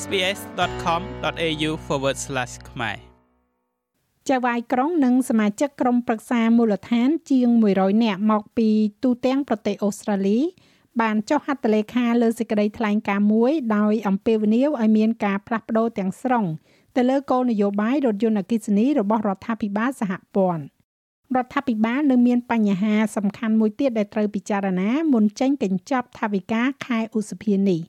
sbs.com.au/ ខ្មែរចៅហ្វាយក្រុងនិងសមាជិកក្រុមប្រឹក្សាមូលដ្ឋាន ជាង100នាក់មកពីទូទាំងប្រទេសអូស្ត្រាលី បានចុះហត្ថលេខាលើសេចក្តីថ្លែងការណ៍មួយ ដោយអំពាវនាវឲ្យមានការផ្លាស់ប្តូរទាំងស្រុងទៅលើគោលនយោបាយរថយន្តអគ្គិសនីរបស់រដ្ឋាភិបាលសហព័ន្ធរដ្ឋាភិបាលនៅមានបញ្ហាសំខាន់មួយទៀតដែលត្រូវពិចារណាមុនចេញកញ្ចប់ថវិកាខែឧសភានេះ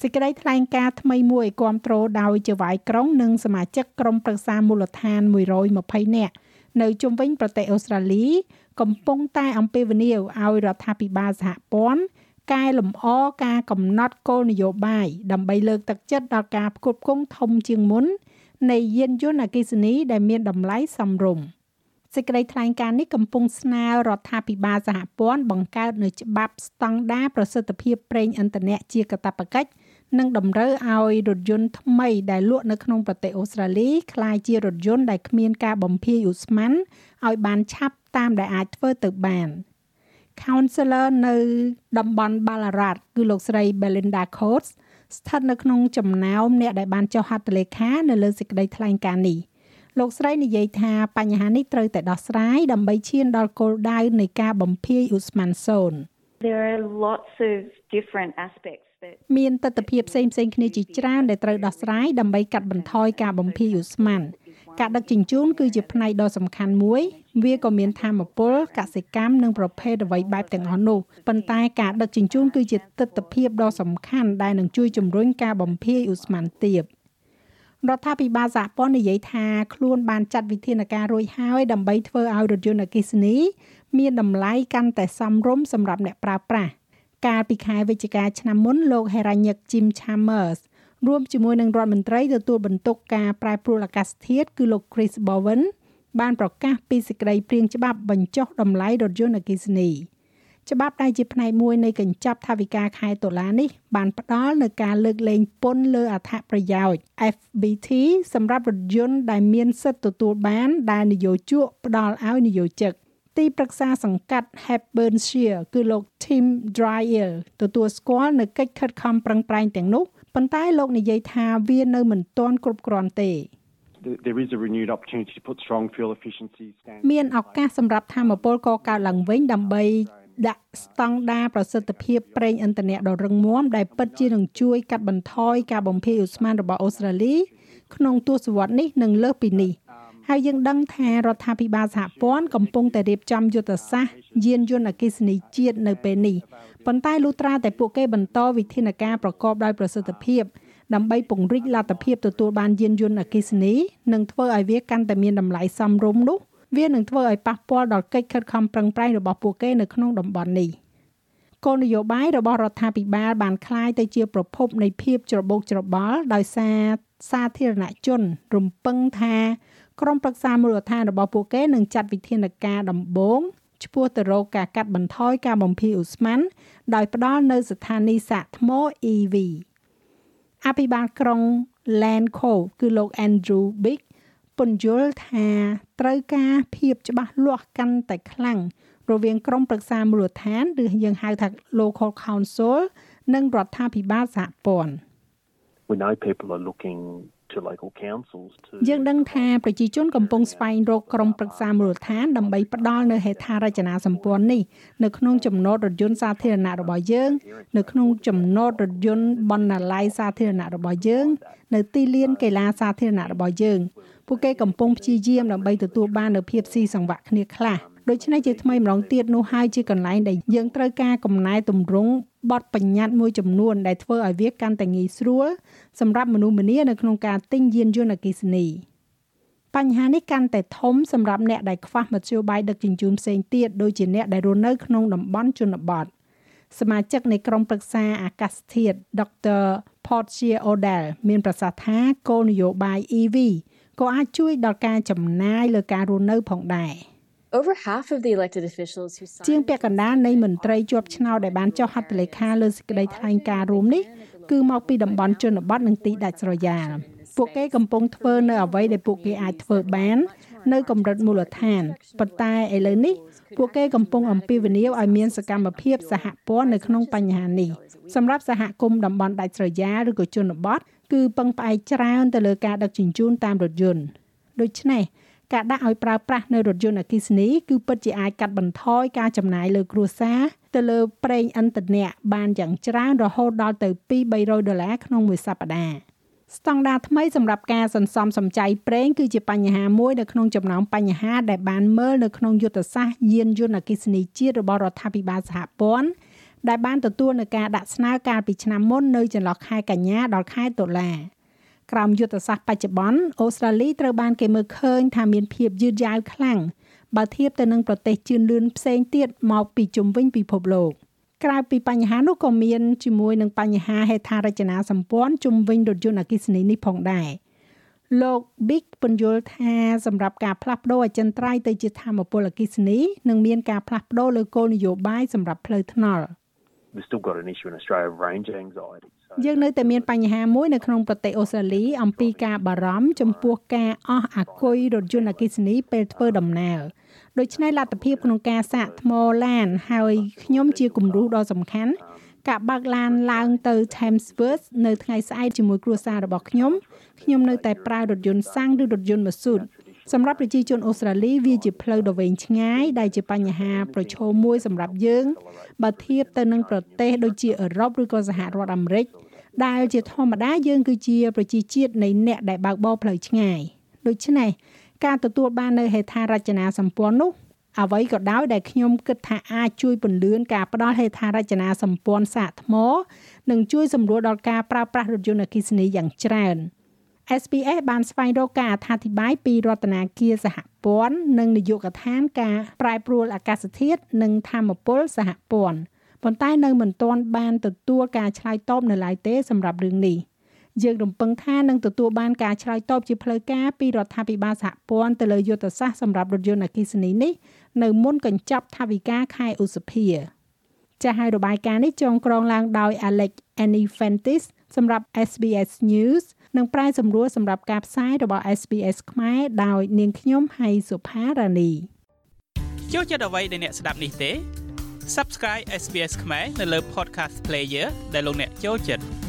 សេចក្តីថ្លែងការណ៍ថ្មីមួយគាំទ្រដោយចៅហ្វាយក្រុងនិងសមាជិកក្រុមប្រឹក្សាមូលដ្ឋាន120នាក់នៅជុំវិញប្រទេសអូស្ត្រាលី កំពុងតែអំពាវនាវឲ្យរដ្ឋាភិបាលសហព័ន្ធកែលម្អការកំណត់គោលនយោបាយដើម្បីលើកទឹកចិត្តដល់ការផ្គត់ផ្គង់ធំជាងមុន នៃយានយន្តអគ្គិសនីដែលមានតម្លៃសមរម្យសេចក្តីថ្លែងការណ៍នេះកំពុងស្នើរដ្ឋាភិបាលសហព័ន្ធបង្កើតនូវច្បាប់ស្តង់ដារប្រសិទ្ធភាពប្រេងឥន្ធនៈជាកាតព្វកិច្ច និងតម្រូវឲ្យរថយន្តថ្មីដែលលក់នៅក្នុងប្រទេសអូស្ត្រាលីក្លាយជារថយន្តដែលគ្មានការបំភាយឧស្ម័នឲ្យបានឆាប់តាមដែលអាចធ្វើទៅបាន។ Counselor នៅតំបន់ Ballarat គឺលោកស្រី Belinda Coates ស្ថិតនៅក្នុងចំណោមអ្នកដែលបានចុះហត្ថលេខានៅលើសេចក្តីថ្លែងការណ៍នេះលោកស្រីនិយាយថាបញ្ហានេះត្រូវតែដោះស្រាយដើម្បីឈានដល់គោលដៅនៃការបំភាយឧស្ម័នសូន្យ There are lots of different aspects មានទស្សនវិជ្ជាផ្សេងផ្សេងគ្នាជាច្រើនដែលត្រូវដោះស្រាយដើម្បីកាត់បន្ថយការបំភាយឧស្ម័នការដឹកជញ្ជូនគឺជាផ្នែកដ៏សំខាន់មួយ វាក៏មានធម្មពលកសិកម្មនិងប្រភេទអ្វីបែបទាំងអស់នោះប៉ុន្តែការដឹកជញ្ជូនគឺជាទស្សនវិជ្ជាដ៏សំខាន់ដែលនឹងជួយជំរុញការបំភាយឧស្ម័នទាបរដ្ឋាភិបាលសហព័ន្ធនិយាយថាខ្លួនបានចាត់វិធានការរួចហើយដើម្បីធ្វើឲ្យរថយន្តអគ្គិសនី មានតម្លៃកាន់តែសមរម្យសម្រាប់អ្នកប្រើប្រាស់ កាលពីខែវិច្ឆិកាឆ្នាំមុនលោក Heranyck Jim Chalmers រួមជាមួយនឹងរដ្ឋមន្ត្រីទទួលបន្ទុកការប្រែប្រួលអាកាសធាតុគឺលោក Chris Bowen បានប្រកាសពីសេចក្តីព្រាងច្បាប់បញ្ចុះតម្លៃរថយន្តអគ្គិសនីច្បាប់ដែលជាផ្នែកមួយនៃកញ្ចប់ថវិកាខែតុលានេះ បានផ្ដល់នូវការលើកលែងពន្ធលើអត្ថប្រយោជន៍ FBT សម្រាប់រថយន្តដែលមានសិទ្ធិទទួលបានដែលនយោជកផ្ដល់ឲ្យនយោជិក ទីប្រឹក្សាសង្កាត់ Hepburnshire គឺលោក Tim Dryer ទទួលស្គាល់នៅកិច្ចខិតខំប្រឹងប្រែងទាំងនោះប៉ុន្តែលោកនិយាយថាវានៅមិនទាន់គ្រប់គ្រាន់ទេ there is a renewed opportunity to put strong fuel efficiency standards មានឱកាសសម្រាប់ធម្មពលកកើតឡើងវិញដើម្បីដាក់ស្តង់ដារប្រសិទ្ធភាពប្រេងឥន្ធនៈដ៏រឹងមាំដែលពិតជានឹងជួយកាត់បន្ថយការបំភាយឧស្ម័នរបស់អូស្ត្រាលីក្នុងទសវត្សរ៍នេះនិងលើសពីនេះ ហើយយើងដឹងថារដ្ឋាភិបាលសហព័ន្ធកំពុងតែរៀបចំយុទ្ធសាស្ត្រយានយន្តអគ្គិសនីជាតិនៅពេលនេះប៉ុន្តែលុះត្រាតែពួកគេបន្តវិធានការប្រកបដោយប្រសិទ្ធភាពដើម្បីពង្រីកលទ្ធភាពទទួលបានយានយន្តអគ្គិសនីនិងធ្វើឲ្យវាកាន់តែមានតម្លៃសមរម្យនោះវានឹងធ្វើឲ្យប៉ះពាល់ដល់កិច្ចខិតខំប្រឹងប្រែងរបស់ពួកគេនៅក្នុងតំបន់នេះគោលនយោបាយរបស់រដ្ឋាភិបាលបានคล้ายទៅជាប្រភពនៃភាពច្របូកច្របល់ដោយសារសាធារណជនរំពឹងថា ក្រុមប្រឹក្សាមូលដ្ឋានរបស់ពួកគេនឹងចាត់វិធានការដំបូងឆ្ពោះទៅរកការកាត់បន្ថយការបំភាយឧស្ម័នដោយផ្ដល់នៅស្ថានីយសាកថ្ម EV អភិបាលក្រុង Landco គឺលោក Andrew Big ពន្យល់ថាត្រូវការភាពច្បាស់លាស់កាន់តែខ្លាំងរវាងក្រុមប្រឹក្សាមូលដ្ឋានឬយើងហៅថា local council និងរដ្ឋាភិបាលសហព័ន្ធ We know people are looking to local councils to យើងដឹងថាប្រជាជនកំពុងស្វែងរកក្រុមប្រឹក្សាមូលដ្ឋានដើម្បីផ្ដល់នូវហេដ្ឋារចនាសម្ព័ន្ធនេះនៅក្នុងចំណតរថយន្តសាធារណៈរបស់យើង នៅក្នុងចំណតរថយន្តបណ្ណាល័យសាធារណៈរបស់យើង នៅទីលានកីឡាសាធារណៈរបស់យើងពួកគេកំពុងព្យាយាមដើម្បីទទួលបាននូវភាពស៊ីសង្វាក់គ្នាខ្លះដូច្នេះជាថ្មីម្ដងទៀតនោះហើយជាកន្លែងដែលយើងត្រូវការកំណែតម្រង់ បទបញ្ញត្តិមួយចំនួនដែលធ្វើឲ្យវាកាន់តែងាយស្រួលសម្រាប់មនុស្សម្នានៅក្នុងការទិញយានយន្តអគ្គិសនីបញ្ហានេះកាន់តែធំសម្រាប់អ្នកដែលខ្វះមធ្យោបាយដឹកជញ្ជូនផ្សេងទៀតដូចជាអ្នកដែលរស់នៅក្នុងតំបន់ជនបទសមាជិកនៃក្រុមប្រឹក្សាអាកាសធាតុ Dr. Portia Odell មានប្រសាសន៍ថាគោលនយោបាយ EV ក៏អាចជួយដល់ការចំណាយលើការរស់នៅផងដែរ។ Over half of the elected officials who ជាងពាក់កណ្ដាលនៃមន្ត្រីជាប់ឆ្នោតដែលបានចុះហត្ថលេខាលើសេចក្តីថ្លែងការណ៍រួមនេះគឺមកពីតំបន់ជនបទនិងទីដាច់ស្រយាលពួកគេកំពុងធ្វើនៅអ្វីដែលពួកគេអាចធ្វើបាន នៅកម្រិតមូលដ្ឋានប៉ុន្តែឥឡូវនេះពួកគេកំពុងអំពាវនាវឲ្យមានសកម្មភាពសហព័ន្ធនៅក្នុងបញ្ហានេះសម្រាប់សហគមន៍តំបន់ដាច់ស្រយាលឬក៏ជនបទគឺពឹងផ្អែកច្រើនទៅលើការដឹកជញ្ជូនតាមរថយន្តដូច្នេះ ការដាក់ឲ្យប្រើប្រាស់នៅរថយន្តអគ្គិសនីគឺពិតជាអាចកាត់បន្ថយការចំណាយលើគ្រួសារទៅលើប្រេងឥន្ធនៈបានយ៉ាងច្រើនរហូតដល់ទៅ2-300ដុល្លារក្នុងមួយសប្តាហ៍ស្តង់ដារថ្មីសម្រាប់ការសន្សំសំចៃប្រេងគឺជាបញ្ហាមួយនៅក្នុងចំណោមបញ្ហាដែលបានមើលនៅក្នុងយុទ្ធសាស្ត្រយានយន្តអគ្គិសនីជាតិរបស់រដ្ឋាភិបាលសហព័ន្ធដែលបានទទួលនឹងការដាក់ស្នើកាលពីឆ្នាំមុននៅចន្លោះខែកញ្ញាដល់ខែតុលា ក្រោមយុទ្ធសាស្ត្របច្ចុប្បន្នអូស្ត្រាលីត្រូវបានគេមើលឃើញថាមានភាពយឺតយ៉ាវខ្លាំងបើធៀបទៅនឹងប្រទេសជឿនលឿនផ្សេងទៀតមកពីជុំវិញពិភពលោកក្រៅពីបញ្ហានោះក៏មានជាមួយនឹងបញ្ហាហេដ្ឋារចនាសម្ព័ន្ធជុំវិញរថយន្តអគ្គិសនីនេះផងដែរលោក Big ពន្យល់ថាសម្រាប់ការផ្លាស់ប្ដូរអចិន្ត្រៃយ៍ទៅជាធម្មពលអគ្គិសនីនឹងមានការផ្លាស់ប្ដូរលើគោលនយោបាយសម្រាប់ផ្លូវថ្នល់ We've still got an issue in Australia of range anxiety. យើងនៅតែមានបញ្ហាមួយនៅក្នុងប្រទេសអូស្ត្រាលីអំពីការបារម្ភចំពោះការអស់អាគុយរថយន្តអគ្គិសនីពេលធ្វើដំណើរដូច្នេះលទ្ធភាពក្នុងការសាកថ្មឡានហើយខ្ញុំជាគំរូដ៏សំខាន់ការបើកឡានឡើងទៅ Thamesworth នៅថ្ងៃស្អែកជាមួយគ្រួសាររបស់ខ្ញុំខ្ញុំនៅតែប្រើរថយន្តសាំងឬរថយន្តម៉ាស៊ូត សម្រាប់ប្រជាជនអូស្ត្រាលីវាជាផ្លូវដ៏វែងឆ្ងាយដែលជាបញ្ហាប្រឈមមួយសម្រាប់យើងបើធៀបទៅនឹងប្រទេសដូចជាអឺរ៉ុបឬក៏សហរដ្ឋអាមេរិកដែលជាធម្មតាយើងគឺជាប្រជាជាតិនៃអ្នកដែលបើកបរផ្លូវឆ្ងាយដូច្នេះការទទួលបាននៅហេដ្ឋារចនាសម្ព័ន្ធនោះអ្វីក៏ដោយដែលខ្ញុំគិតថាអាចជួយពន្លឿនការផ្ដល់ហេដ្ឋារចនាសម្ព័ន្ធសាកថ្ម និងជួយសម្រួលដល់ការប្រើប្រាស់រថយន្តអគ្គិសនីយ៉ាងច្រើន SPS បានស្វែងរកការអត្ថាធិប្បាយពីរដ្ឋាភិបាលសហព័ន្ធនិងនាយកដ្ឋានការប្រែប្រួលអាកាសធាតុនិងធម្មពលសហព័ន្ធប៉ុន្តែនៅមិនទាន់បានទទួលការឆ្លើយតបនៅឡើយទេសម្រាប់រឿងនេះយើងរំពឹងថានឹងទទួលបានការឆ្លើយតបជាផ្លូវការពីរដ្ឋាភិបាលសហព័ន្ធទៅលើយុទ្ធសាស្ត្រសម្រាប់រថយន្តអគ្គិសនីនេះនៅមុនកញ្ចប់ថវិកាខែឧសភាចាស់ហើយរបាយការណ៍នេះចងក្រងឡើងដោយ Alex Anifantis សម្រាប់ SBS News និងប្រាយសម្រួលសម្រាប់ការផ្សាយរបស់ SBS ខ្មែរដោយនាងខ្ញុំហៃសុផារ៉ានីចូលចិត្តអ្វីដែលអ្នកស្ដាប់នេះទេ Subscribe SBS ខ្មែរនៅលើ Podcast Player ដែលលោកអ្នកចូលចិត្ត